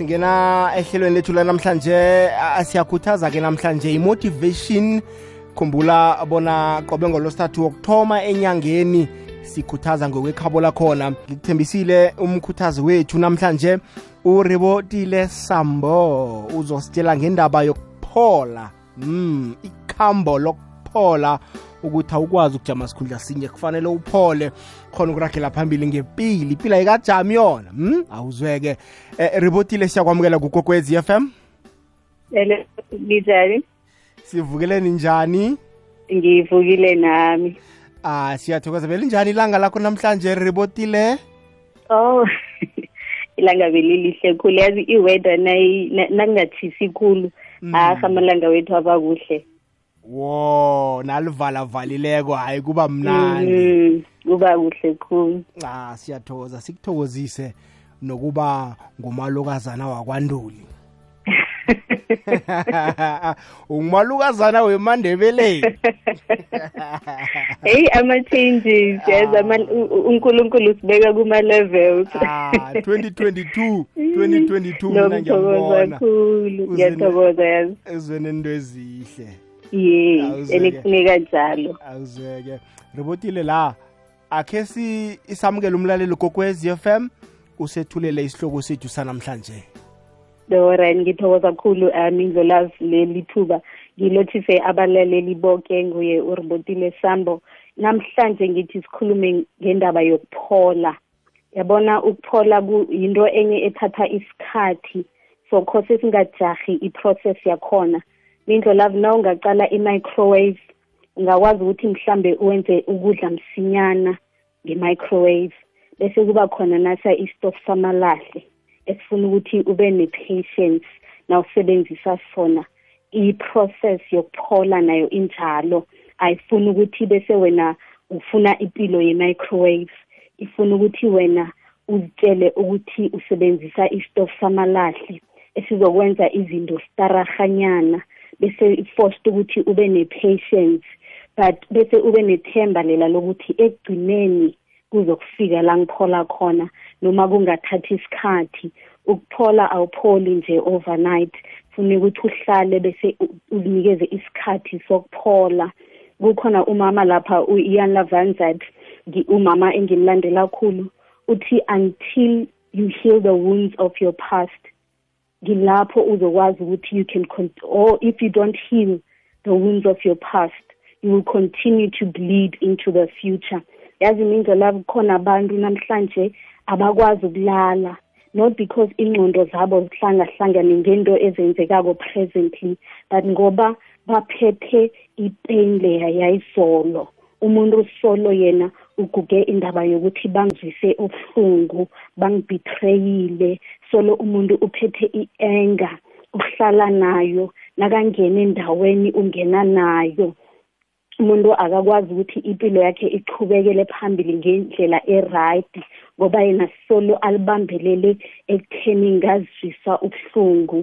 singena ehlelweni lethu lanamhlanje siyakhuthaza ke namhlanje i-motivation. Khumbula bona qobe ngolosithathu wokuthoma enyangeni sikhuthaza ngokwekhabo lakhona. Ngikuthembisile umkhuthazi wethu namhlanje uribotile sambo. Uzositshela ngendaba yokuphola mm ikhambo lokuphola ukuthi awukwazi ukujama sikhundla sinye kufanele uphole khona ukuragela phambili ngepili impilo ayikajami yona mm? awuzweke eh, ribotile siyakwamukela kukokwezi f m Bijali. sivukeleni njani Ngivukile nami. ah siyathokoza belinjani ilanga lakho namhlanje ribotile Oh. Ilanga belilihle khulu yazi iweda nayi na- nakungathisi khulu. Ah amalanga wethu aba kuhle. Wo nalivala valileko hayi kuba mnandi Mm, kuba kuhle khulu. ah siyathokoza sikuthokozise nokuba ngumalukazana wakwanduli ungumalukazana wemandebeleni Hey ama changes yazi ama u- u- uNkulunkulu sibeka kuma levels. ah 2022 2022 mina Ngiyathokoza ngiyambona khulu. Uzene- Ngiyathokoza yazi. ezweni into ezihle Yes, Awuzweke. enikufuneka njalo. awuzeke. Ribotile la akhe si isamukele umlaleli kokwezi FM usethulele isihloko sethu sanamhlanje. Alright ngithokoza kakhulu um indlolazi leli thuba. Ngilothise abalaleli bonke nguye uRibotile Sambo. Namhlanje ngithi sikhulume ngendaba yokuphola. Yabona ukuphola kuyinto enye ethatha isikhathi so khose singajahi iprocess yakhona. Indlolazi na ungaqala i-microwave. Ungakwazi ukuthi mhlambe wenze ukudla msinyana nge-microwave bese kuba khona nasa istof samalahle esifuna ukuthi ube ne-patience nawusebenzisa sona. I-process yokuphola nayo injalo ayifuni ukuthi bese wena ufuna impilo ye-microwave ifuna ukuthi wena uzitshele ukuthi usebenzisa istof samalahle esizokwenza izinto starahanyana bese forced ukuthi ube ne-patience but bese ube nethemba lela lokuthi ekugcineni kuzokufika la ngiphola khona noma kungathathi isikhathi. Ukuphola awupholi nje overnight funa ukuthi uhlale bese u- unikeze isikhathi sokuphola. Kukhona umama lapha u-Ian Lavanzat ngi- umama engimlandela kakhulu uthi until you heal the wounds of your past ngilapho uzokwazi ukuthi you can or if you don't heal the wounds of your past you will continue to bleed into the future. Yazi mindlela kukhona abantu namhlanje abakwazi ukulala not because ingqondo zabo zihlangahlangane ngento ezenzekako presently but ngoba baphethe ipain leya yayizolo umuntu solo yena uguge indaba yokuthi bangizwise ubuhlungu bangibetrayile. Solo umuntu uphethe i-anger uhlala nayo nakangena endaweni ungena nayo. Umuntu akakwazi ukuthi impilo yakhe iqhubekele phambili ngendlela e-right ngoba yena solo alibambelele ekutheni ngazwisa ubuhlungu.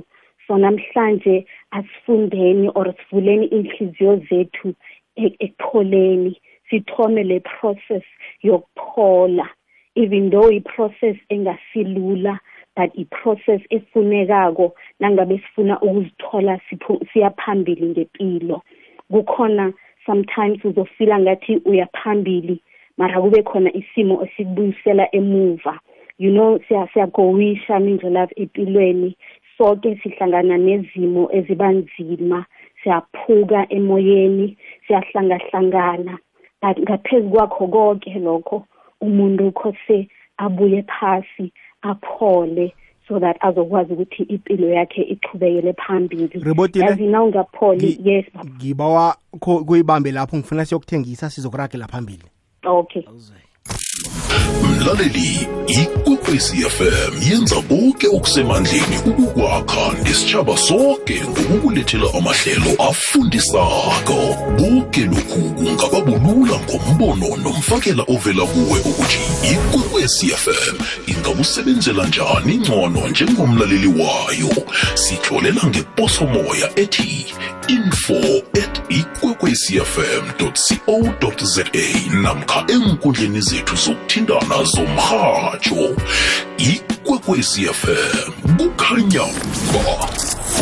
So namhlanje asifundeni or sivuleni inhliziyo zethu e- ekupholeni. Sithome le process yokuphola even though i-process engasilula but i-process efunekako nangabe sifuna ukuzithola siphu- siya phambili ngempilo kukhona sometimes uzofila ngathi uyaphambili mara kube khona isimo esikubuyisela emuva. You know siya siyagowisha mindlelavu empilweni sonke sihlangana nezimo ezibanzima siyaphuka emoyeni siyahlangahlangana. But ngaphezu kwakho konke lokho umuntu khose abuye phasi aphole so that azokwazi ukuthi impilo yakhe iqhubekele phambili. Ribotile? yazi na ungapholi Ngi- yes baba. ngibawa kho- kuyibambe lapho ngifuna siyokuthengisa sizokuragela phambili. Okay. Mlaleli ikwekwezi fm yenza konke okusemandleni ukukwakha nesitshaba sonke ngokukulethela amahlelo afundisako. Konke lokhu kungababulula ngombono nomfakela ovela kuwe ukuthi ikwekwezi fm ingakusebenzela njani ngcono njengomlaleli wayo. Sitholela ngeposomoya ethi info at ikwekwecfm.co.za namkha enkundleni zethu zokuthindana zomhatsho ikwekwecfm kukhanya ba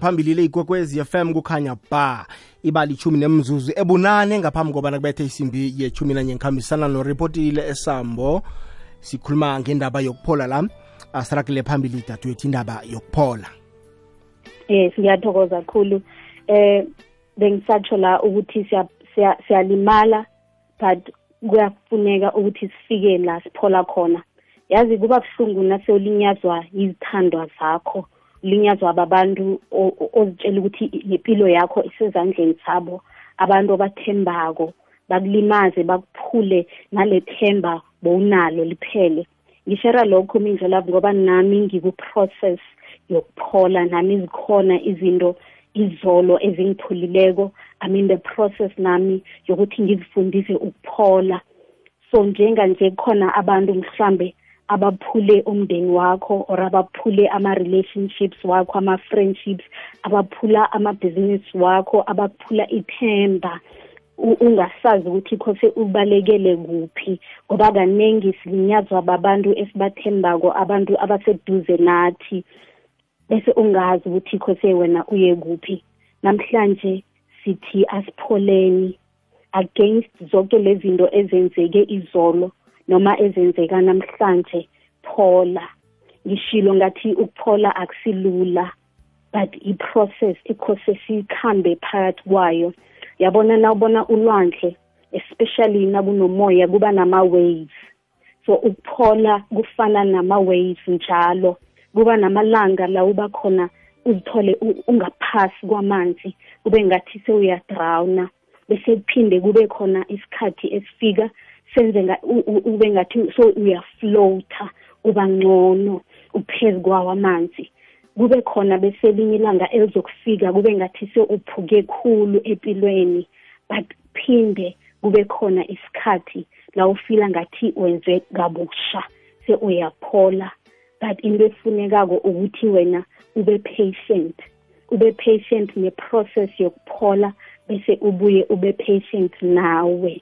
phambili le ikwekwezi fm kukhanya ba ibali ichumi nemzuzu ebunane ngaphambi kobana kubethe isimbi yechumi nanye ngikhambisana noripotile esambo. Sikhuluma ngendaba yokuphola la. Asirakele phambili idadewethu indaba yokuphola yes ngiyathokoza kakhulu eh bengisatsho la ukuthi siya- siya- siyalimala but kuyafuneka ukuthi sifike la siphola khona. Yazi kuba buhlungu nasewulinyazwa izithandwa zakho ulinyazwa babantu o- o- ozitshela ukuthi nempilo yakho isezandleni zabo. Abantu abathembako bakulimaze bakuphule nale themba bowunalo liphele. Ngishera lokho mindlelavu ngoba nami ngiku-process yokuphola nami zikhona izinto izolo ezingipholileko i'm in the process nami yokuthi ngizifundise ukuphola. So njenganje kukhona abantu mhlambe abaphule umndeni wakho or abaphule ama-relationships wakho ama-friendships abaphula amabhizinisi wakho abaphula ithemba. U- ungasazi ukuthi khose ubalekele kuphi ngoba kaningi silinyazwa babantu esibathembako abantu abaseduze nathi. Bese ungazi ukuthi khose wena uye kuphi. Namhlanje sithi asipholeni against zonke lezi zinto ezenzeke izolo. Noma ezenzeka namhlanje phola. Ngishilo ngathi ukuphola akusilula but i-process ikhose sikhambe phakathi kwayo. Yabona nawubona ulwandle especially nakunomoya kuba nama-waves. So ukuphola kufana nama-waves njalo. Kuba namalanga la uba khona uzithole u- ungaphasi kwamanzi kube ngathi sewuyadrawuna bese kuphinde kube khona isikhathi esifika senze nga- u- u- ube ngathi so uyaflota uba ngcono uphezu kwawo amanzi. Kube khona bese elinye ilanga elizokufika kube ngathi seuphuke khulu empilweni but phinde kube khona isikhathi la ufila ngathi wenze kabusha seuyaphola but into efunekako ukuthi wena ube patient ube patient ne-process yokuphola bese ubuye ube patient nawe.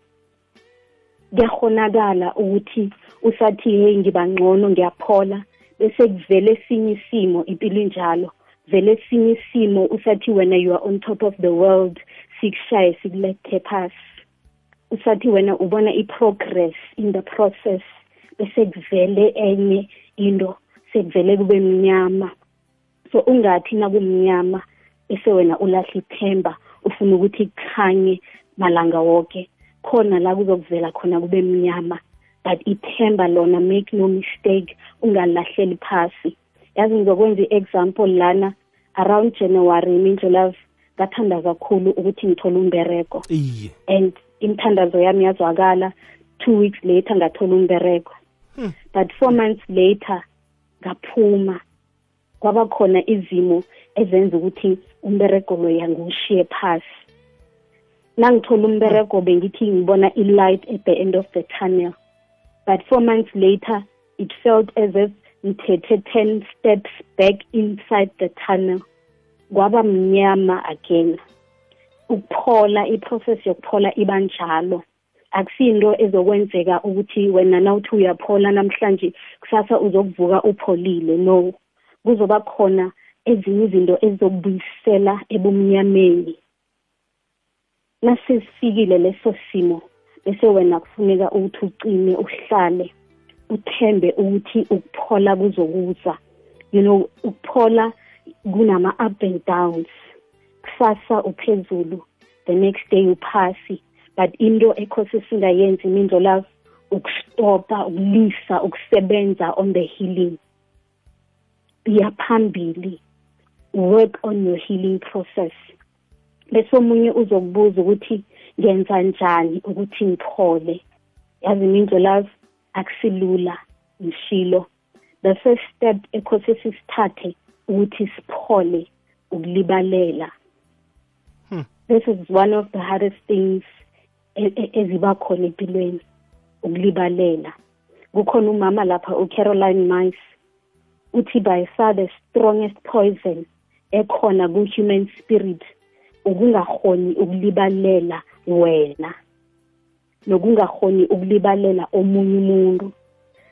Kuyakhonakala ukuthi usathi hey ngiba ngcono ngiyaphola. Bese kuvele esinye isimo impilo injalo. Vele esinye isimo usathi wena you are on top of the world sikushaye sikulethe phasi usathi wena ubona i-progress in the process bese kuvele enye into sekuvele kube mnyama. So ungathi nakumnyama bese wena ulahla ithemba ufuna ukuthi kukhanye malanga wonke khona la kuzokuvela khona kube mnyama but ithemba lona make no mistake ungalahleli phasi. Yazi ngizokwenza i-example lana around january mindlulav ngathanda kakhulu ukuthi ngithole umbereko iye. And imithandazo yami yazwakala two weeks later ngathola umbereko but four months later ngaphuma. Kwaba khona izimo ezenza ukuthi umbereko loya ngiwushiye phasi. Nangithola umbereko bengithi ngibona i-light at the end of the tunnel. But four months later it felt as if ngithethe ten steps back inside the tunnel. Kwaba mnyama again. Ukuphola iprocess yokuphola iba njalo. Akusinto ezokwenzeka ukuthi wena nawuthi uyaphola namhlanje kusasa uzokuvuka upholile. No kuzoba khona ezinye izinto ezizokubuyisela ebumnyameni nasesifikile leso simo bese wena kufuneka ukuthi ucine uhlale uthembe ukuthi ukuphola kuzokuza. You know ukuphola kunama up and downs. Kusasa uphezulu the next day uphasi. But into ekhose singayenzi mindlo love ukustopa ukulisa ukusebenza on the healing. Iya phambili. Work on your healing process. Bese omunye uzokubuza ukuthi ngenza njani ukuthi ngiphole. Yazi mindlolazi akusilula ngishilo the first step ekhose sisithathe ukuthi siphole ukulibalela. Hmm. this is one of the hardest things e- e- eziba khona empilweni ukulibalela. Kukhona umama lapha uCaroline Mice uthi by far the strongest poison ekhona ku-human spirit ukungahoni ukulibalela wena nokungahoni ukulibalela omunye umuntu.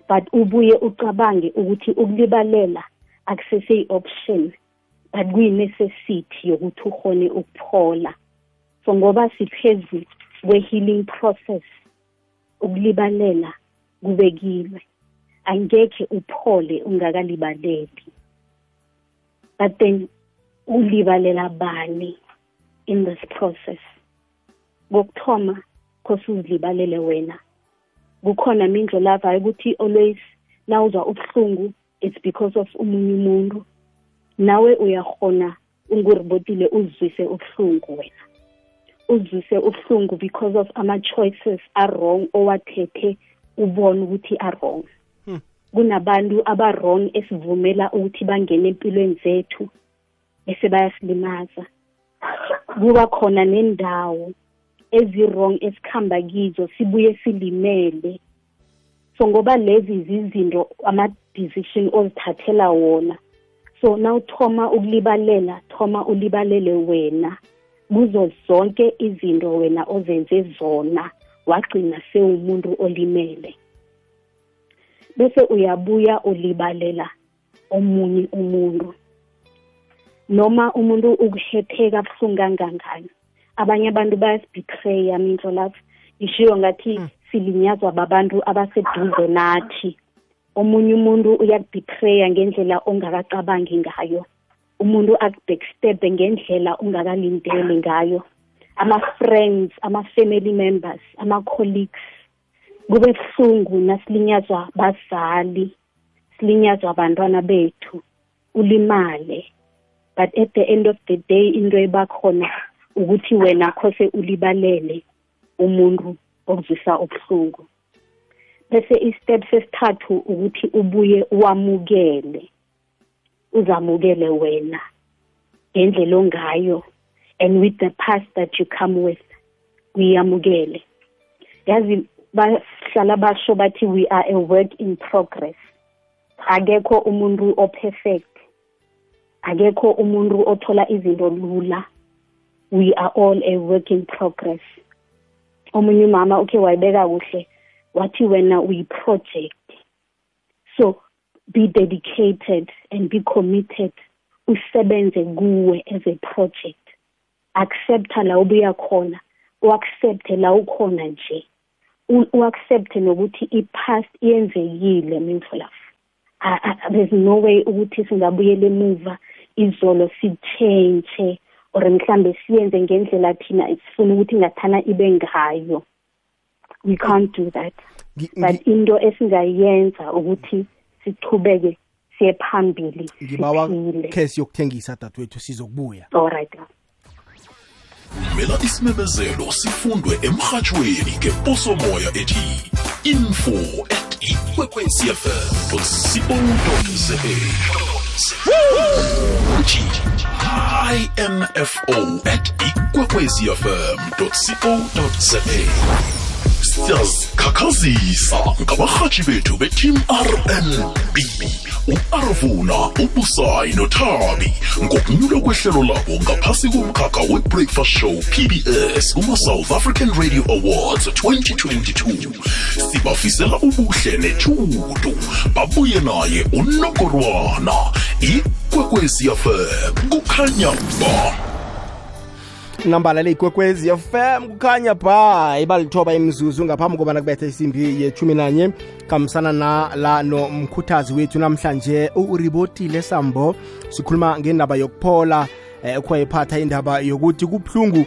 But ubuye ucabange ukuthi ukulibalela akusese-option but kuyi-necessity yokuthi ukhone ukuphola. So ngoba siphezu kwe-healing process ukulibalela kubekilwe. Angekhe uphole ungakalibaleli. But then ulibalela bani? In this process. Kokuthoma khose uzilibalele wena. Kukhona mindlo lavayo ukuthi always nawuzwa ubuhlungu it's because of omunye umuntu. Nawe uyahona unguribotile uzwise ubuhlungu wena. Uzwise ubuhlungu because of ama-choices are-wrong owathethe ubone ukuthi are-wrong Hmm. kunabantu aba-wrong esivumela ukuthi bangene empilweni zethu bese bayasilimaza kuba khona nendawo ezi-wrong esikhamba kizo sibuye silimele. So ngoba lezi zizinto ama-decision ozithathela wona. So nawuthoma ukulibalela thoma ulibalele wena. Kuzo zonke izinto wena ozenze zona wagcina sewumuntu olimele. Bese uyabuya ulibalela omunye umuntu. Noma umuntu ukuhetheka buhlungu kangangani. Abanye abantu bayasibetreya minto lapho ngishiyo ngathi silinyazwa babantu abaseduze nathi. Omunye umuntu uyakubetreya ngendlela ongakacabangi ngayo. Umuntu akubackstebe ngendlela ungakalindeli ngayo. Ama-friends ama-family members ama-colleagues kube buhlungu nasilinyazwa bazali silinyazwa abantwana bethu ulimale. But at the end of the day into ebakhona ukuthi wena khose ulibalele umuntu okuzwisa ubuhlungu. Bese istep sesithathu ukuthi ubuye wamukele uzamukele wena ngendlela ongayo. And with the past that you come with uyamukele. Yazi bahlala basho bathi we are a work in progress. Akekho umuntu operfect. Akekho umuntu othola izinto lula. We are all a work in progress. Omunye umama ukhe wayibeka kuhle wathi wena uyi-project. So be dedicated and be committed. Usebenze kuwe as a project. Accepta la ubuya khona uaccepte la ukhona nje. U- uaccepte nokuthi i-past iyenzekile mindfulafu there's no way ukuthi singabuyela emuva. Izolo sichange or mhlambe siyenze ngendlela thina sifuna ukuthi ngathana ibe ngayo. We can't do that. Ngi- but into esingayenza ukuthi sichubeke siye phambili ngibawa siphile. khe siyokuthengisa dadewethu sizokubuya. Alright mela isimemezelo sifundwe emrhatshweni ngeposomoya ethi info at ikwekwecfm co uthi imfo at ikwekwecfm co siyazikhakhazisa ngabarhatshi bethu beteam rnb u-arvuna ubusayi nothabi. Ngokunyulwa kwehlelo labo ngaphasi komkhakha we-breakfast show pbs kuma-south african radio awards 2022 sibafisela ubuhle nethudo babuye naye unokorwana ikwekweziyafm kukhanya ba nambala le ikwekwezi fm kukhanya ba ibalithoba imzuzu ngaphambi kobana kubetha isimbi yethumi nanye kamsana na la nomkhuthazi wethu namhlanje uribotile sambo. Sikhuluma ngendaba yokuphola eh, ekhwayiphatha indaba yokuthi kubuhlungu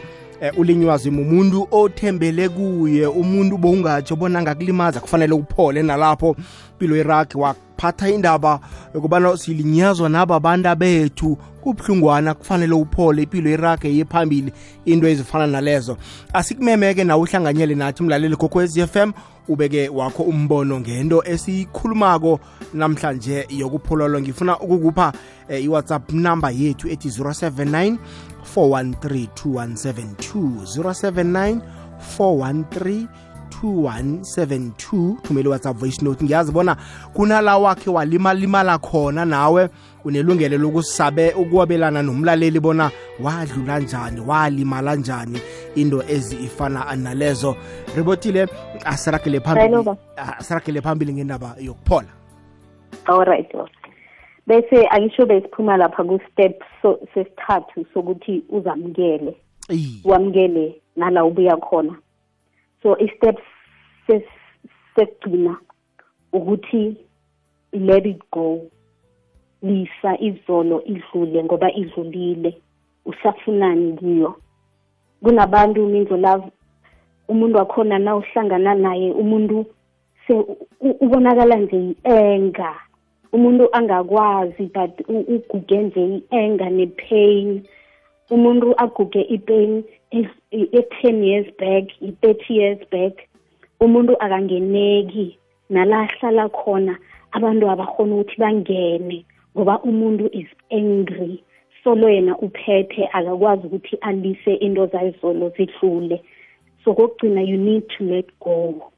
ulinywazi mumuntu othembele kuye. Umuntu bowungatsho bona ngakulimaza kufanele uphole nalapho impilo iragi waphatha indaba yokubana silinyazwa naba abantu bethu. Kubuhlungwana kufanele uphole impilo iraki yephambili into ezifana nalezo. Asikumemeke nawe uhlanganyele nathi mlaleli f FM ubeke wakho umbono ngento esiyikhulumako namhlanje yokuphololwa ngifuna ukukupha e, iwhatsapp number yethu ethi 079 413 2172 079 413 2172 thumela whatsapp voice note ngiyazi bona kunala wakhe walimalimala khona nawe. Unelungelo lokusabe ukwabelana nomlaleli bona wadlula njani walimala njani into ezifana nalezo. Ribotile asiragele phambili asiragele phambili ngendaba yokuphola. Alright bese angisho besiphuma lapha ku-step so, sesithathu sokuthi uzamukele. Wamukele nala ubuya khona. So i-step sekugcina ukuthi let it go. Lisa izolo idlule ngoba idlulile. Usafunani kiyo? Kunabantu minzo love umuntu wakhona na uhlangana naye umuntu se ubonakala nje i-enga umuntu angakwazi but u- uguge nje i-enga ne-pain. Umuntu aguge i-pain e-ten years back i-thirty years back umuntu akangeneki. Nala ahlala khona abantu abakhona ukuthi bangene ngoba umuntu is angry. Solo yena uphethe akakwazi ukuthi alise into zayizolo zidlule so kokugcina you need to let go.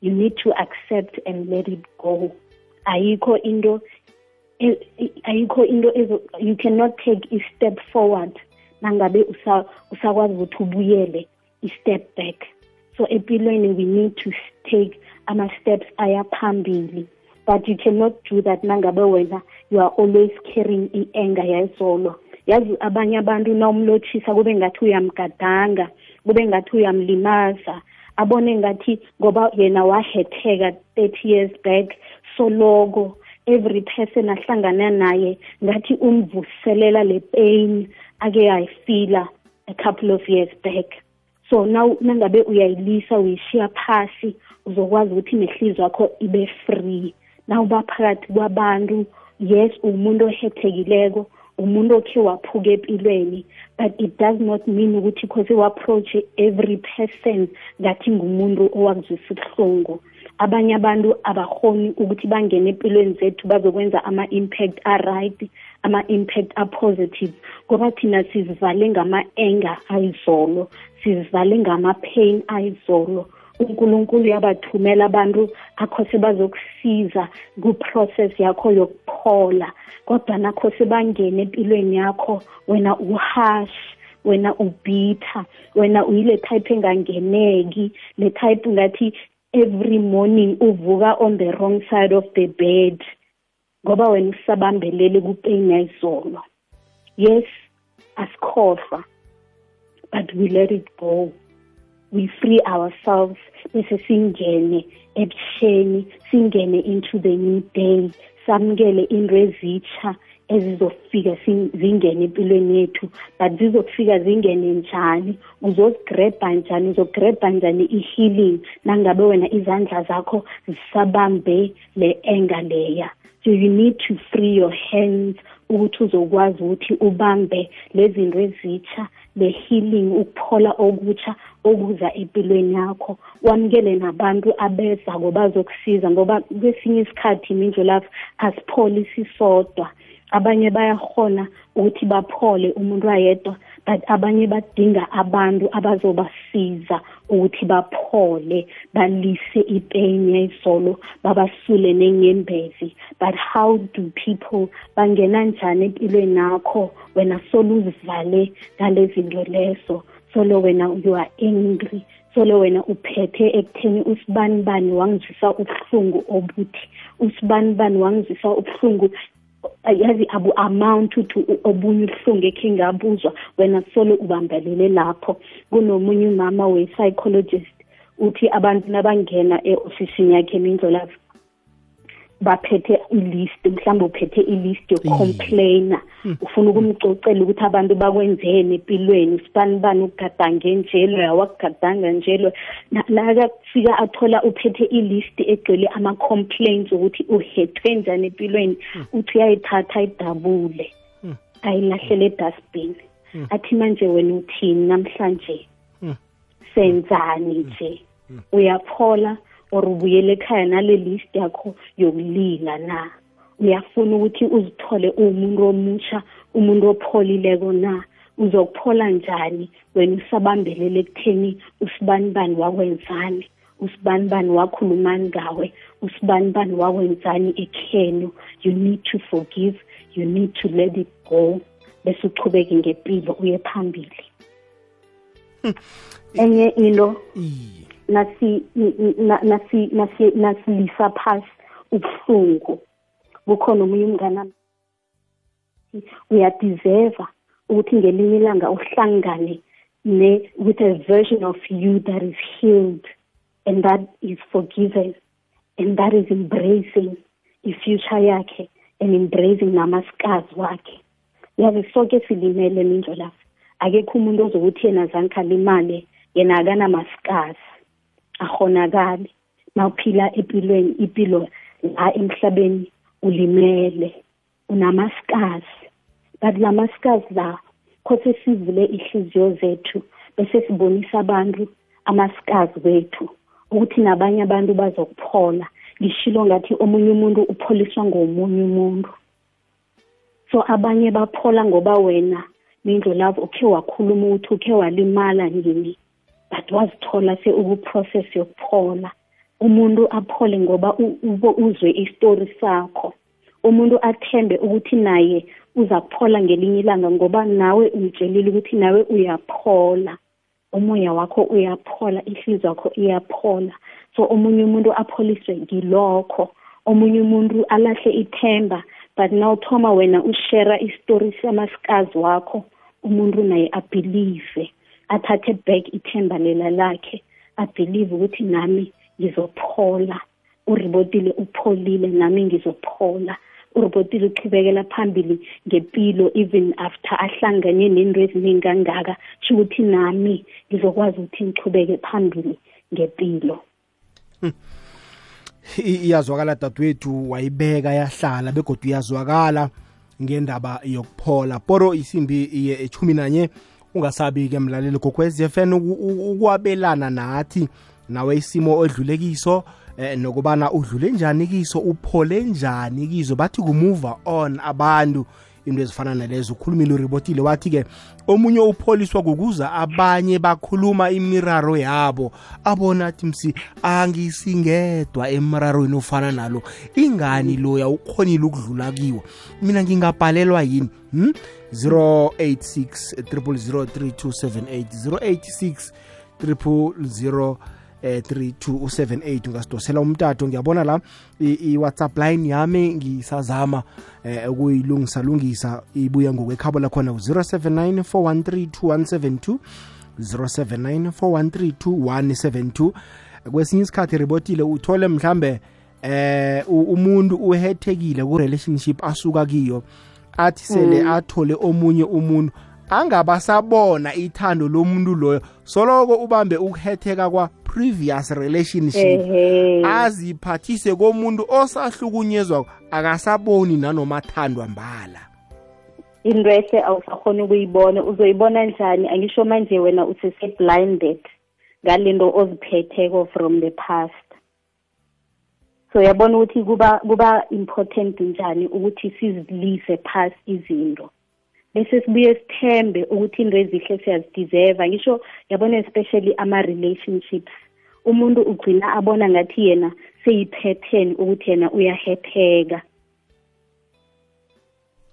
You need to accept and let it go. Ayikho into e- e- ayikho into ezo- you cannot take a step forward nangabe usa- usakwazi ukuthi ubuyele i-step back. So empilweni we need to take ama-steps aya phambili but you cannot do that nangabe wena you are always carrying i-anger yazolo. Yazi abanye abantu nawumlothisa kube ngathi uyamgadanga kube ngathi uyamlimaza abone ngathi ngoba yena wahetheka 30 years back soloko every person ahlangana naye ngathi umvuselela le pain ake yayifila a couple of years back. So now nangabe uyayilisa uyishiya phasi uzokwazi ukuthi nehlizwe yakho ibe free. Nawuba phakathi kwabantu yes umuntu ohethekileko umuntu okhe waphuka empilweni but it does not mean ukuthi because u-approach every person ngathi ngumuntu owakuzwisa ubuhlungu. Abanye abantu abakhoni ukuthi bangene empilweni zethu bazokwenza ama-impact a-right ama-impact a-positive ngoba thina sizivale ngama-anger ayizolo sizivale ngama-pain ayizolo. Unkulunkulu yabathumela abantu akhose bazokusiza ku-process yakho yokuphola kodwa nakhose bangene empilweni yakho wena uhash wena ubitha wena uyile type engangeneki le type ngathi every morning uvuka on the wrong side of the bed ngoba wena usabambelele kupain yayizolo yes asikhohlwa but we let it go. We free ourselves bese singene ebusheni singene into the new day samukele into ezitsha ezizofika sing- zingene empilweni yethu but zizofika zingene njani? Uzozigrebha njani? Uzogrebha njani i-healing? Nangabe wena izandla zakho zisabambe le enga leya. So you need to free your hands ukuthi uzokwazi ukuthi ubambe lezinto ezitsha le healing ukuphola okutsha okuza empilweni yakho. Wamukele nabantu abezako bazokusiza ngoba kwesinye isikhathi mindlo lapho asipholi sisodwa. Abanye bayahona ukuthi baphole umuntu ayedwa but abanye badinga abantu abazobasiza ukuthi baphole balise ipain yayizolo babasule nenyembezi but how do people bangena njani empilweni yakho? Wena solo uzivale ngale zinto lezo. Solo wena you are angry. Solo wena uphethe ekutheni usibanibani wangizwisa ubuhlungu obuthi. Usibanibani wangizwisa ubuhlungu yazi abu amount to obunye ubuhlungu ekhe ngabuzwa wena solo ubambelele lapho. Kunomunye umama we-psychologist uthi abantu nabangena e-ofisini yakhe mindlolavu baphethe ilist mhlawumbe uphethe ilist yocomplaina ufuna ukumcocela ukuthi abantu bakwenzeni empilweni sibani bani ukugadange njelo yawakugadanga njelo nakafika athola uphethe ilist egcwele ama-complaints ukuthi uhethwe njani empilweni uthi uyayithatha ayidabule ayilahlele edustbin. Athi manje wena uthini namhlanje? Senzani nje? Uyaphola? Or ubuyele ekhaya nale list yakho yokulila na? Uyafuna ukuthi uzithole uwumuntu omusha umuntu opholileko na? Uzokuphola njani wena usabambelele ekutheni usibanibani wakwenzani? Usibanibani wakhulumani ngawe? Usibanibani wakwenzani ekhenu? You need to forgive you need to let it go. Bese uchubeke ngempilo uye phambili. Enye into iye. Nasi na- nasi nasi nasilisa phasi ubuhlungu. Kukhona omunye umngana uyadeserva ukuthi ngelinye ilanga uhlangane ne with a version of you that is healed and that is forgiven and that is embracing i-future yakhe and embracing namasikazi wakhe. Yazi sonke silimele minjo lapha akekho umuntu ozokuthi yena zange alimale yena akanamasikazi ahonakali mawuphila empilweni impilo la emhlabeni ulimele unamasikazi but la masikazi la khose sivule ihliziyo zethu bese sibonisa abantu amasikazi wethu ukuthi nabanye abantu bazokuphola. Ngishilo ngathi omunye umuntu upholiswa ngomunye umuntu. So abanye baphola ngoba wena mindlo lavo ukhe wakhuluma ukuthi ukhe walimala nini. But wazithola se ukuprocess yokuphola. Umuntu aphole ngoba u- ube uzwe istori sakho. Umuntu athembe ukuthi naye uza kuphola ngelinye ilanga ngoba nawe umtshelile ukuthi nawe uyaphola. Umoya wakho uyaphola ihliziyo yakho iyaphola. So omunye umuntu apholiswe ngilokho. Omunye umuntu alahle ithemba but nawuthoma wena ushare istori samasikazi wakho umuntu naye abhilive athathe back ithemba lela lakhe abhilive ukuthi nami ngizophola. Uribotile upholile nami ngizophola. Uribotile uchubekela phambili ngempilo even after ahlangane nento eziningi kangaka sho ukuthi nami ngizokwazi ukuthi ngichubeke phambili ngempilo. I- iyazwakala dadwethu wayibeka yahlala begodwa iyazwakala ngendaba yokuphola. Poro isimbi iye echumi nanye ungasabi-ke mlaleli gokwez fn ukwabelana nathi nawe isimo odlule kiso eh, nokubana udlule njani kiso uphole njani kizo bathi kumove on abantu. Into ezifana nalezo ukhulumile uribotile. Wathi-ke omunye upholiswa kukuza abanye bakhuluma imiraro yabo. Abona athi msi angisingedwa emrarweni ofana nalo. Ingani loya ukhonile ukudlula kiwo? Mina ngingabhalelwa yini? Hmm? 086 0003278 086 000 eh 3278 ungasidosela umtato. Ngiyabona la i-whatsapp line yami ngisazama eh ukuyilungisa lungisa ibuya ngokwekhabo lakhona u-079 413 2172 079 413 2172 kwesinye isikhathi ribotile uthole mhlambe eh umuntu uhethekile ku-relationship asuka kiyo athi sele athole omunye umuntu angabasabona ithando lomuntu loyo soloko ubambe ukuhetheka kwa previous relationship. Ehe. Aziphathise komuntu osahlukunyezwa akasaboni nanoma thandwa mbala. Into ehle awusakhona ukuyibona uzoyibona njani? Angisho manje wena usese-blinded ngalento oziphetheko from the past. So yabona ukuthi kuba kuba important njani ukuthi sizilise phasi izinto? Bese sibuye sithembe ukuthi into ezihle siyazideserva ngisho yabona especially ama-relationships. Umuntu ugcina abona ngathi yena seyi-pattern ukuthi yena uyahetheka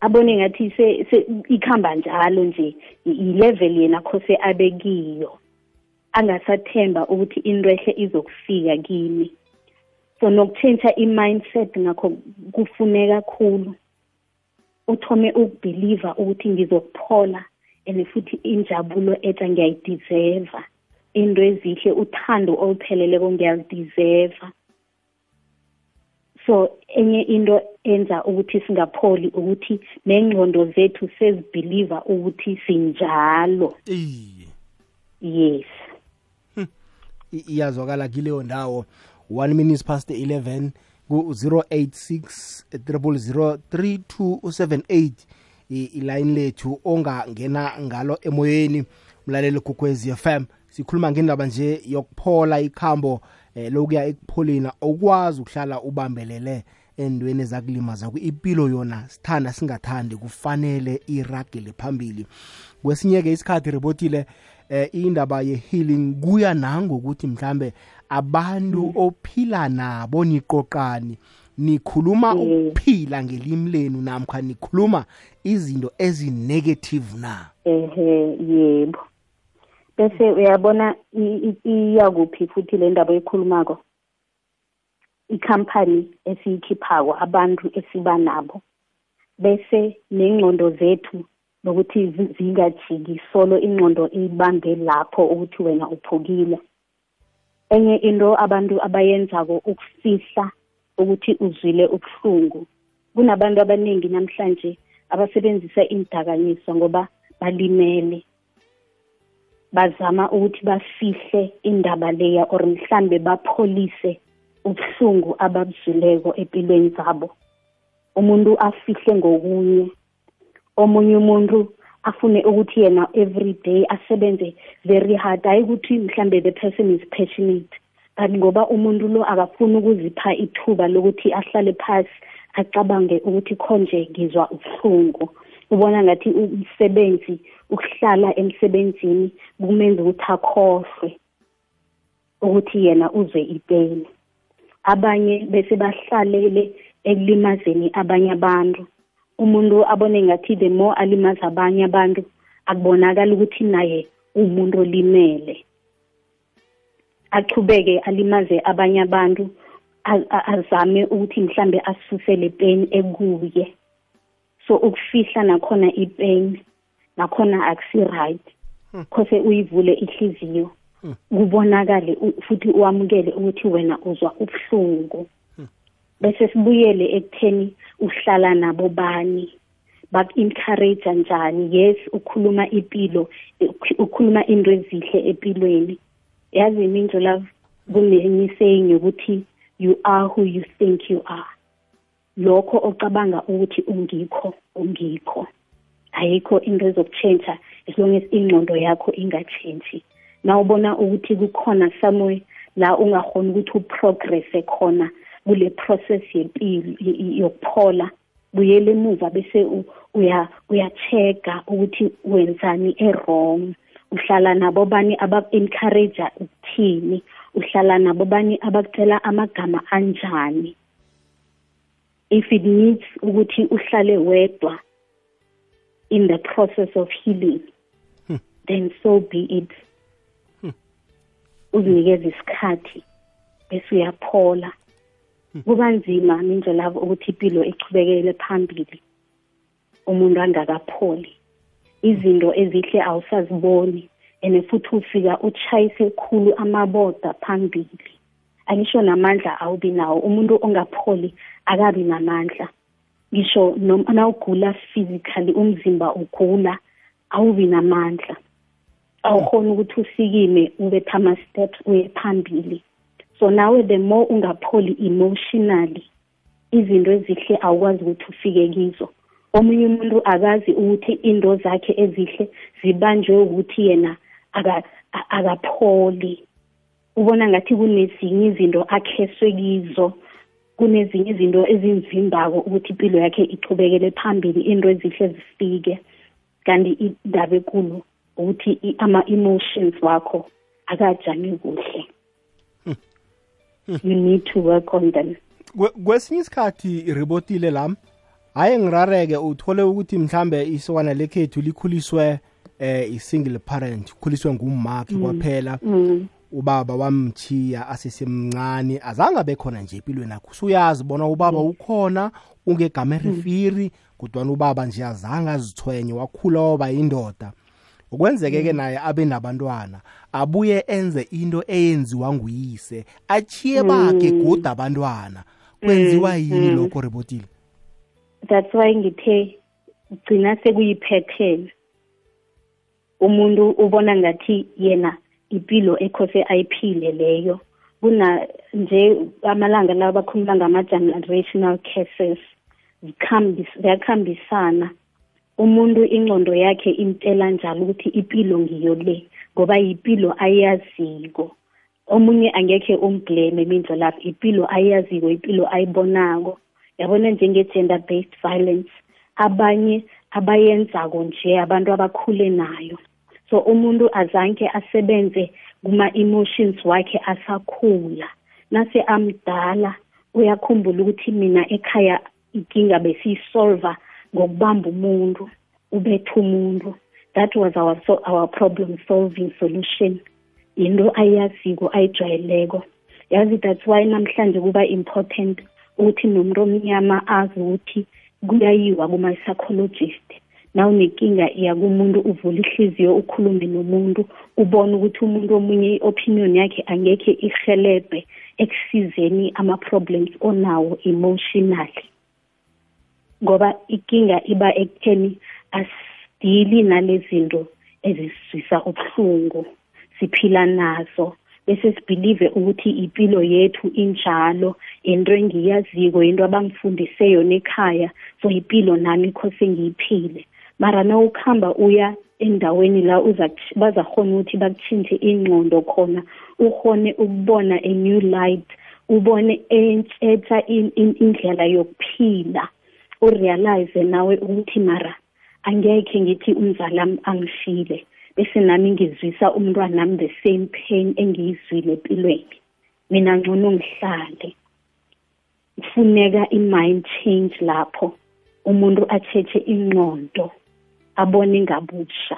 abone ngathi ikhamba njalo nje i-level yena khose abe kiyo. Angasathemba ukuthi into ehle izokufika kimi. So nokutshentsha i-mindset ngakho kufuneka kakhulu uthome ukubhiliva ukuthi ngizokuphola and futhi injabulo etsha ngiyayideserva into ezihle uthando olupheleleko ngiyalideserva so enye into enza ukuthi singapholi ukuthi nengqondo zethu sezibhiliva ukuthi sinjalo. Iye. Yes. I- iyazwakala kileyo ndawo 1 minutes past 11 ku-086 3278 ilayini lethu ongangena ngalo emoyeni mlaleli gugwezi FM sikhuluma ngendaba nje yokuphola ikhambo eh, lokuya ekupholeni. Okwazi ukuhlala ubambelele endweni ezakulimaza impilo yona sithanda singathandi kufanele iragele phambili. Kwesinye-ke isikhathi ribotile eh indaba ye-healing kuya nangokuthi mhlambe abantu ophila nabo niqoqani nikhuluma Mm. ukuphila ngelimi lenu namkha nikhuluma izinto ezi-negative na? Ehe yebo. Bese uyabona iyakuphi futhi le ndaba ekhulumako ikhampani esiyikhiphako abantu esiba nabo. Bese nengqondo zethu nokuthi zi- zingajiki solo ingqondo ibambe lapho ukuthi wena uphukile. Enye into abantu abayenzako ukufihla ukuthi uzwile ubuhlungu. Kunabantu abaningi namhlanje abasebenzisa iindakamizwa ngoba balimele. Bazama ukuthi bafihle indaba leya or mhlambe bapholise ubuhlungu ababuzwileko empilweni zabo. Umuntu afihle ngokunye. Omunye umuntu afune ukuthi yena every day asebenze very hard. Hayi ukuthi mhlambe the person is passionate kanti ngoba umuntu lo akafuni ukuzipha ithuba lokuthi ahlale phasi acabange ukuthi khonje ngizwa ubuhlungu. Ubona ngathi umsebenzi ukuhlala emsebenzini kumenza ukuthi akhohlwe ukuthi yena uzwe ipain. Abanye bese bahlalele ekulimazeni abanye abantu. Umuntu abone ngathi the more alimaza abanye abantu akubonakala ukuthi naye umuntu olimele. Aqhubeke alimaze abanye abantu a- a- azame ukuthi mhlambe asuse le pain ekuye. So ukufihla nakhona ipain nakhona akusi right khose uyivule ihliziyo. Kubonakale u- futhi uwamukele ukuthi wena uzwa ubuhlungu. Bese sibuyele ekutheni uhlala nabo bani baku-encourage njani? Yes ukhuluma impilo ukh- ukhuluma into ezihle empilweni yazi minjo love kunenye saying yokuthi you are who you think you are. Lokho ocabanga ukuthi ungikho ungikho. Ayikho into ezokutshentsha as long as ingqondo yakho ingatshentshi. Na ubona ukuthi kukhona somewhere la ungakhona ukuthi uprogresse khona kule process yempilo y- y- yokuphola. Buyele emuva bese u- uya uya-check-a ukuthi wenzani e-wrong. Uhlala nabo bani abaku-encourage ukuthini? Uhlala nabo bani abakucela amagama anjani? If it needs ukuthi uhlale wedwa in the process of healing then so be it. Uzinikeze isikhathi bese uyaphola. Kuba nzima minje lavo ukuthi impilo ichubekele phambili. Umuntu angakapholi. Izinto ezihle awusaziboni and futhi ufika utshayise khulu amaboda phambili. Angisho namandla awubi nawo. Umuntu ongapholi akabi namandla. Ngisho noma nawugula physically umzimba ugula awubi namandla. Awukhona ukuthi usikime ubethe ama-steps uye phambili. So nawe the more ungapholi emotionally izinto ezihle awukwazi ukuthi ufike kizo. Omunye umuntu akazi ukuthi into zakhe ezihle zibanjwe ukuthi yena akapholi. Ubona ngathi kunezinye izinto akheswe kizo kunezinye izinto ezimvimbako ukuthi impilo yakhe ichubekele phambili into ezihle zifike. Kanti indaba ekulu ukuthi ama-emotions wakho akajami kuhle. You need to work on them. Kwe- kwesinye isikhathi ribotile lami hayi ngirareke uthole ukuthi mhlambe isokana lekhethu likhuliswe eh i-single parent khuliswe ngummakhe kwaphela. Ubaba wamthiya asesemncane azange abe khona nje empilweni akho usuyazi bona ubaba ukhona ungegama erifiri kodwana ubaba nje azange azithwenye wakhula waba yindoda. Ukwenzeke-ke naye abe nabantwana abuye enze into eyenziwa nguyise achiye bakhe goda abantwana. Kwenziwa yini lokho rebotile that's why ngithe gcina sekuyi-pattern umuntu ubona ngathi yena impilo ekhose ayiphile leyo. Kuna nje amalanga lawa bakhuluma ngama-generational cases ziyakhambisana. Umuntu ingqondo yakhe imtela njalo ukuthi impilo ngiyo le ngoba yipilo ayaziko. Omunye angekhe umblame mindlo lapho impilo ayaziko impilo ayibonako. Yabona njenge-gender based violence abanye abayenzako nje abantu abakhule nayo. So umuntu azanke asebenze kuma-emotions wakhe asakhula. Nase amdala uyakhumbula ukuthi mina ekhaya inkinga besiyisolva ngokubamba umuntu ubetha umuntu. That was our, so, our problem solving solution. Yinto ayaziko ayijwayeleko. Yazi that's why namhlanje kuba important ukuthi nomuntu omnyama azi ukuthi kuyayiwa kuma-psychologist. Nawunenkinga iya kumuntu uvula ihliziyo ukhulume nomuntu ubone ukuthi umuntu omunye i-opinion yakhe angekhe ihelebhe ekusizeni ama-problems onawo emotionally. Ngoba inkinga iba ekutheni asidili nalezinto ezisizwisa ubuhlungu siphila nazo bese sibhilive ukuthi impilo yethu injalo into engiyaziko into abangifundise yona ekhaya so impilo nami khose ngiyiphile. Mara na ukuhamba uya endaweni la bazakhona ukuthi bakutshintshe ingqondo khona ukhone ukubona a new light ubone entshetha indlela yokuphila. Urealize nawe ukuthi mara angekhe ngithi umzali angishile bese nami ngizwisa umntwana nami the same pain engiyizwile empilweni. Mina ngcono ngihlale. Kufuneka i-mind change lapho umuntu atshethe ingqondo abone ngabusha.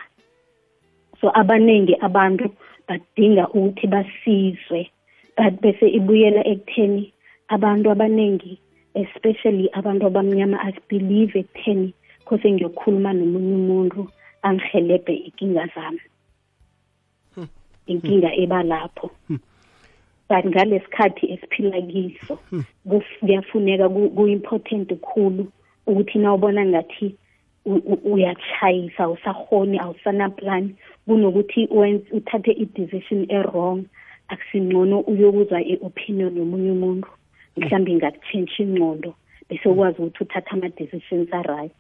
So abaningi abantu badinga ukuthi basizwe but bese ibuyela ekutheni abantu abaningi especially abantu abamnyama asibelieve ekutheni khose ngiyokhuluma nomunye umuntu angihelebhe inkinga zami. Inkinga eba lapho. But ngalesikhathi esiphila kiso kuyafuneka ku-important khulu ukuthi na ubona ngathi uyachayisa awusahoni awusanaplan. Kunokuthi uthathe i-decision e-wrong akusingcono uyokuzwa i-opinion yomunye umuntu. Mhlawumbe ngakutshentsha ingqondo bese ukwazi ukuthi uthathe ama-decisions a-right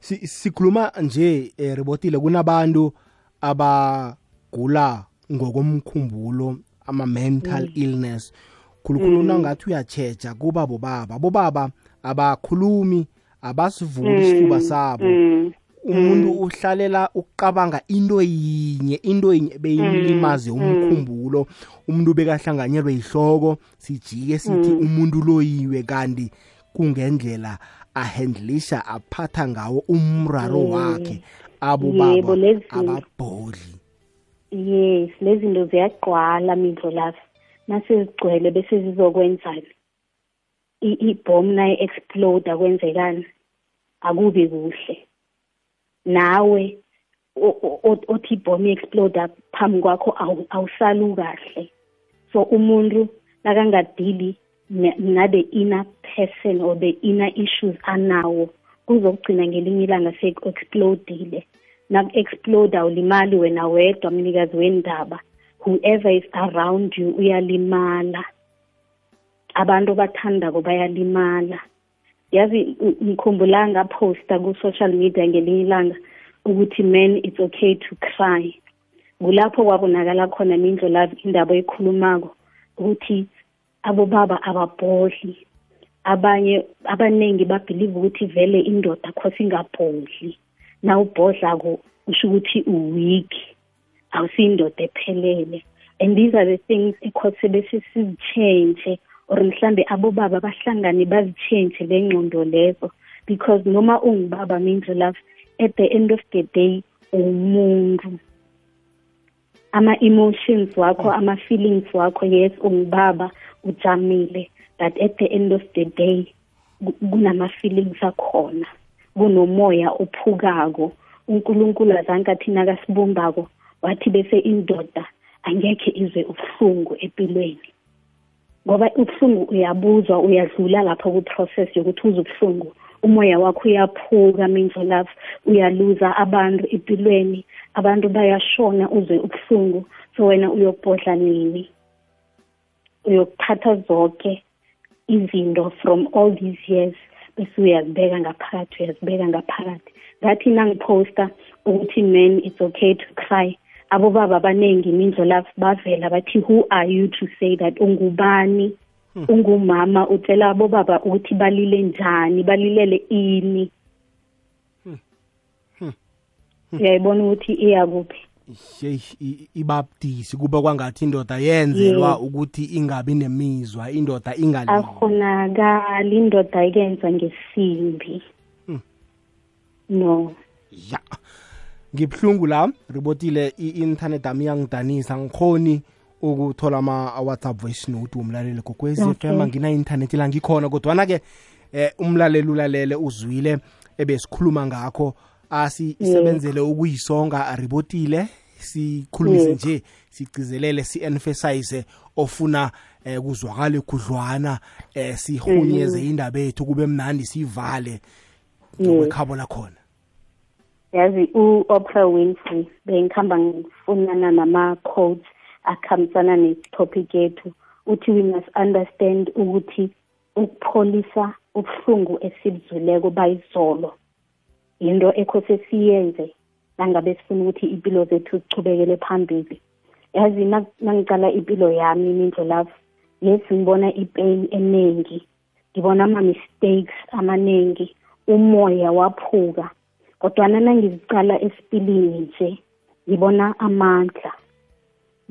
sikhuluma nje eh, ribotile kunabantu abagula ngokomkhumbulo ama-mental mm. illness khulukhulu mm. nangathi uyatsheja kuba bobaba bobaba abakhulumi abasivuli isifuba mm. sabo mm. Umuntu mm. uhlalela ukuqabanga into yinye into yinye beyimlimaze mm. umkhumbulo umuntu bekahlanganyelwe yihloko sijike sithi mm. umuntu loyiwe kanti kungendlela ahandlisha aphatha ngawo umraro wakhe abobaba ababhodli yes lezi zinto ziyagqwala mindlo lapha nasezigcwele bese zizokwenzani ibhom naye explode kwenzekani akubi kuhle nawe othi ibhom explode phambi kwakho awusalu kahle so umuntu nakangadili na-the inner person or the inner issues anawo kuzokugcina ngelinye ilanga seku-explodile. Naku-exploda ulimali wena wedwa mnikazi wendaba. Whoever is around you uyalimala. Abantu bathandako bayalimala. Yazi ngikhumbula ngaphosta ku-social media ngelinye ilanga ukuthi man it's okay to cry. Kulapho kwabonakala khona mindlela indaba ekhulumako ukuthi abobaba ababhodli. Abanye abaningi babhelieve ukuthi vele indoda khose ingabhodli. Na ubhodlako usho ukuthi uweak awusiyindoda ephelele. And these are the things ekhose bese sizitshentshe or mhlambe abobaba bahlangane bazitshentshe le ngqondo lezo. Because noma ungubaba mindlu love at the end of the day umuntu. Ama-emotions wakho ama-feelings wakho yes ungubaba ujamile. But at the end of the day kunama-feelings akhona. Kunomoya ophukako. Unkulunkulu azange athi nakasibumbako wathi bese indoda angekhe izwe ubuhlungu empilweni ngoba ubuhlungu uyabuzwa uyadlula lapho ku-process yokuthi uze ubuhlungu. Umoya wakho uyaphuka mindlo love uyaluza abantu empilweni abantu bayashona uze ubuhlungu. So wena uyokubhodla nini? Uyokuthatha zonke izinto from all these years bese uyazibeka ngaphakathi uyazibeka ngaphakathi. Ngathi nangiphosta ukuthi man it's okay to cry. Abobaba abaningi imindlo lapho bavela bathi who are you to say that? Ungubani? Ungumama? Utshela abobaba ukuthi balile njani balilele ini. Uyayibona ukuthi iya kuphi? Sheyi i- ibabudisi kube kwangathi indoda yenzelwa ukuthi ingabi nemizwa indoda ingali akhonakali indoda ikenza ngesimbi. No. Ya. Ngibhlungu la ribotile i-internet ami yangidanisa ngikhoni ukuthola ama-whatsapp voice note womlaleli kokwezi Okay. fm angina-internet la ngikhona kodwana-ke eh, umlaleli ulalele uzwile ebesikhuluma ngakho asisebenzele ukuyisonga ribotile sikhulumise Yes. nje sigcizelele si-emphasize ofuna eh, kuzwakale khudlwana eh, sihunyeze indaba yethu kube mnandi siyivale ngokwekhabo lakhona yazi u-oprah winfrey bengikhamba ngifunana nama-codes akhambisana ne-topic yethu. Uthi we must understand ukuthi ukupholisa ubuhlungu esibuzuleko bayizolo. Yinto ekhose siyenze nangabe sifuna ukuthi impilo zethu zichubekele phambili. Yazi na- nangicala impilo yami imindlo love yes ngibona ipain eningi ngibona ama-mistakes amaningi umoya waphuka. Kodwana nangizicala esipilini nje ngibona amandla.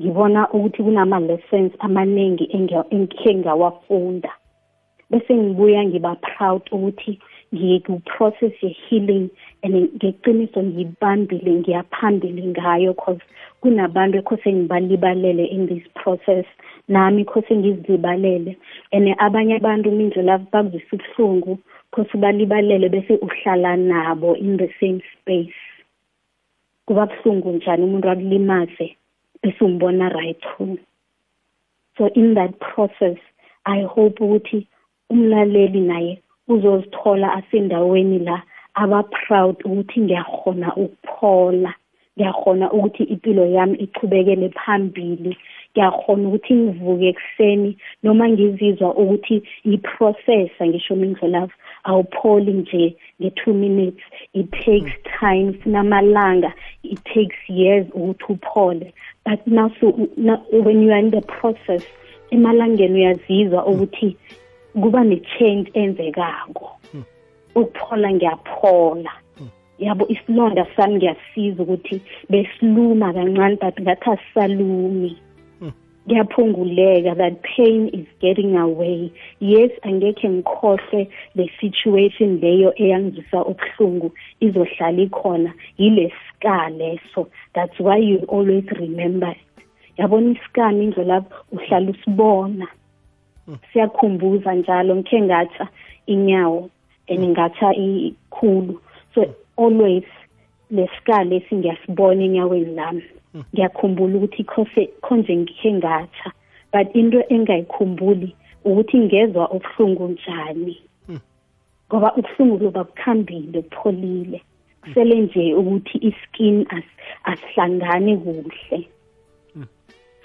Ngibona ukuthi kunama-lessons amaningi engi- engikhe ngawafunda. Bese ngibuya ngiba proud ukuthi ngiku-process ye-healing and ngeqiniso ngiyibambile ngiyaphambili ngayo cause kunabantu ekhose ngibalibalele in this process nami khose ngizilibalele and abanye abantu mindlela bakuzwisa ubuhlungu khose balibalele bese uhlala nabo in the same space. Kuba buhlungu njani umuntu akulimaze bese umbona right through so in that process i hope ukuthi umlaleli naye uzozithola asendaweni la aba proud ukuthi ngiyakhona ukuphola. Ngiyakhona ukuthi impilo yami ichubekele phambili. Ngiyakhona ukuthi ngivuke ekuseni noma ngizizwa ukuthi ngiprocessa ngisho mindlolavu awupholi nje nge-two minutes. It takes time funamalanga it takes years ukuthi uphole. But now so now, when you are in the process emalangeni uyazizwa ukuthi kuba ne-change enzekako. Ukuphola ngiyaphola yabo isilonda sami ngiyasiza ukuthi besiluma kancane but ngathi asisalumi kuyaphunguleka that pain is getting away. Yes angekhe ngikhohlwe le situation leyo eyangizwisa ubuhlungu izohlala ikhona. Yile scar leso. That's why you always remember it. Yabona isikami indlela uhlala usibona? Siyakhumbuza njalo. Ngikhe ngatsha inyawo and ngatsha ikhulu. So always lesikali lesi ngiyasibona enyaweni lami. Ngiyakhumbula ukuthi khose khonje ngikhe ngatsha but into engayikhumbuli ukuthi ngezwa ubuhlungu njani. Ngoba ubuhlungu loba bukhambile kupholile kusele nje ukuthi iskin asihlangani kuhle.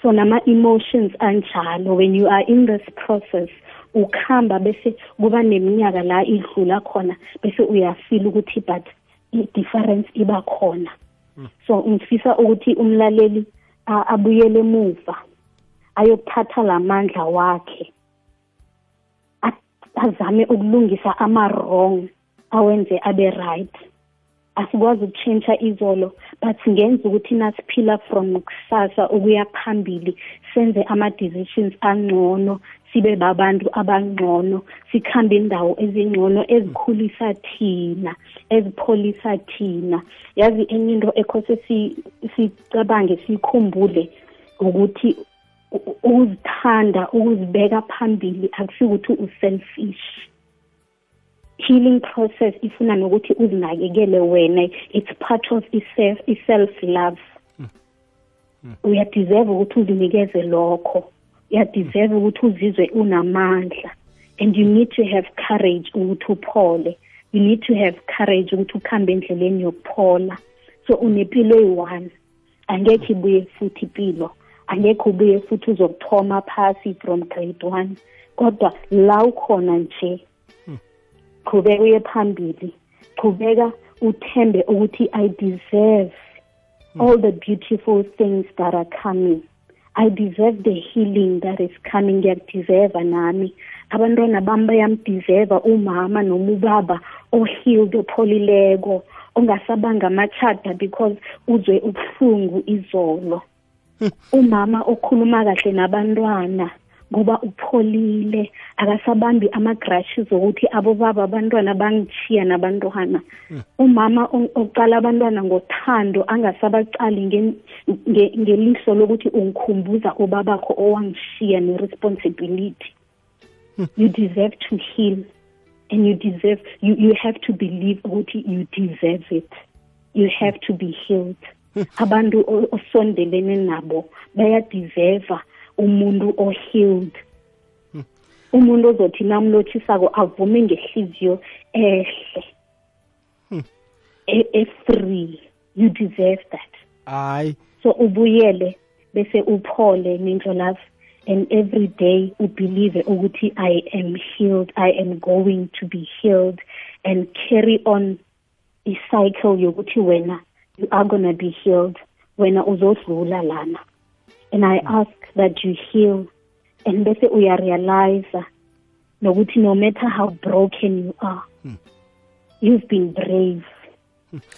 So nama-emotions anjalo when you are in this process ukuhamba bese kuba neminyaka la idlula khona bese uyafila ukuthi but i-difference iba khona. So ngifisa ukuthi umlaleli abuyele emuva ayokuthatha lamandla wakhe azame ukulungisa ama-wrong awenze abe right. Asikwazi ukutshintsha izolo but singenza ukuthi nasiphila from kusasa ukuya phambili senze ama-decisions angcono sibe babantu abangcono sikhambe indawo ezingcono ezikhulisa thina ezipholisa thina. Yazi enye into ekhose sicabange siyikhumbule ukuthi ukuzithanda ukuzibeka phambili akusho ukuthi u-selfish. Healing process ifuna nokuthi uzinakekele wena. It's part of i-self love uyadeserve ukuthi uzinikeze lokho. Uyadeserve ukuthi uzizwe unamandla. And you need to have courage ukuthi uphole. You need to have courage ukuthi ukhambe endleleni yokuphola. So unempilo eyi-one. Angekhe ibuye futhi impilo angekhe ubuye futhi uzokuthoma phasi from grade one. Kodwa la ukhona nje qhubeka uye phambili. Qhubeka uthembe ukuthi i deserve all the beautiful things that are coming. I deserve the healing that is coming. Ngiyakudeserva nami. Abantwana bami bayamdeserva umama noma ubaba ohealed opholileko ongasabanga amachada because uzwe ubuhlungu izolo. Umama okhuluma kahle nabantwana. Ngoba upholile. Akasabambi ama-grashes ukuthi abobaba abantwana bangichiya nabantwana. Umama o- oqala abantwana ngothando angasabacali nge- nge- ngelihlo lokuthi ungikhumbuza ubabakho owangishiya ne-responsibility. You deserve to heal and you deserve you, you have to believe ukuthi you deserve it. You have to be healed. Abantu o- osondelene nabo bayadeserva umuntu o-healed. Umuntu ozothi namlothisako avume ngehliziyo ehle. E- e-free. You deserve that. Hayi so ubuyele bese uphole nendlolavu and every day ubelieve ukuthi i am healed i am going to be healed and carry on i-cycle yokuthi wena you are gonna be healed. Wena uzodlula lana. And i ask that you heal. And bese uyarealize nokuthi no matter how broken you are you've been brave.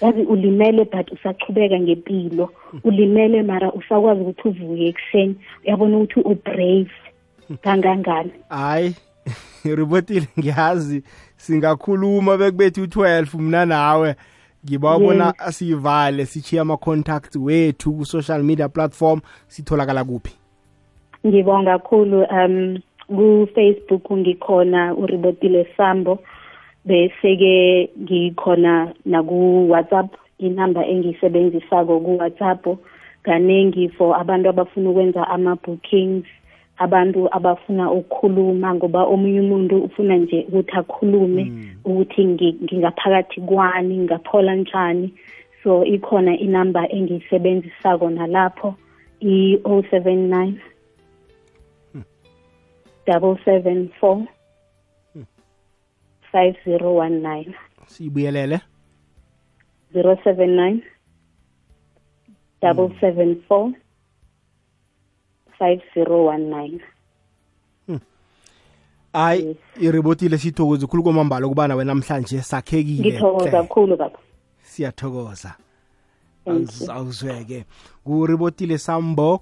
Yazi ulimele but usachubeka ngempilo. Ulimele mara usakwazi ukuthi uvuke ekuseni. Uyabona ukuthi ubrave kangangani? Hayi ribotile ngiyazi. Singakhuluma bekubethu u-12 mna nawe. Ngibawabona asiyivale sichiya ama-contacts wethu ku-social media platform sitholakala kuphi? Ngibonga kakhulu um ku-facebook ngikhona uribotile sambo bese-ke ngikhona naku-whatsapp inamba engiyisebenzisako ku-whatsapp. Kaningi for abantu abafuna ukwenza ama-bookings abantu abafuna ukukhuluma ngoba omunye umuntu ufuna nje ukuthi akhulume ukuthi ngi- ngingaphakathi kwani ngingaphola njani. So ikhona inamba engiyisebenzisako nalapho i-o seven nine double seven four five zero one nine. Siyibuyelele? zero seven nine double seven four five zero one nine. Hayi iribotile sithokoze khulu kwamambala ukubana wena namhlanje sakhekile. Ngithokoza hle. kakhulu baba. Siyathokoza. Thank you. awuzweke. Kuribotile sambo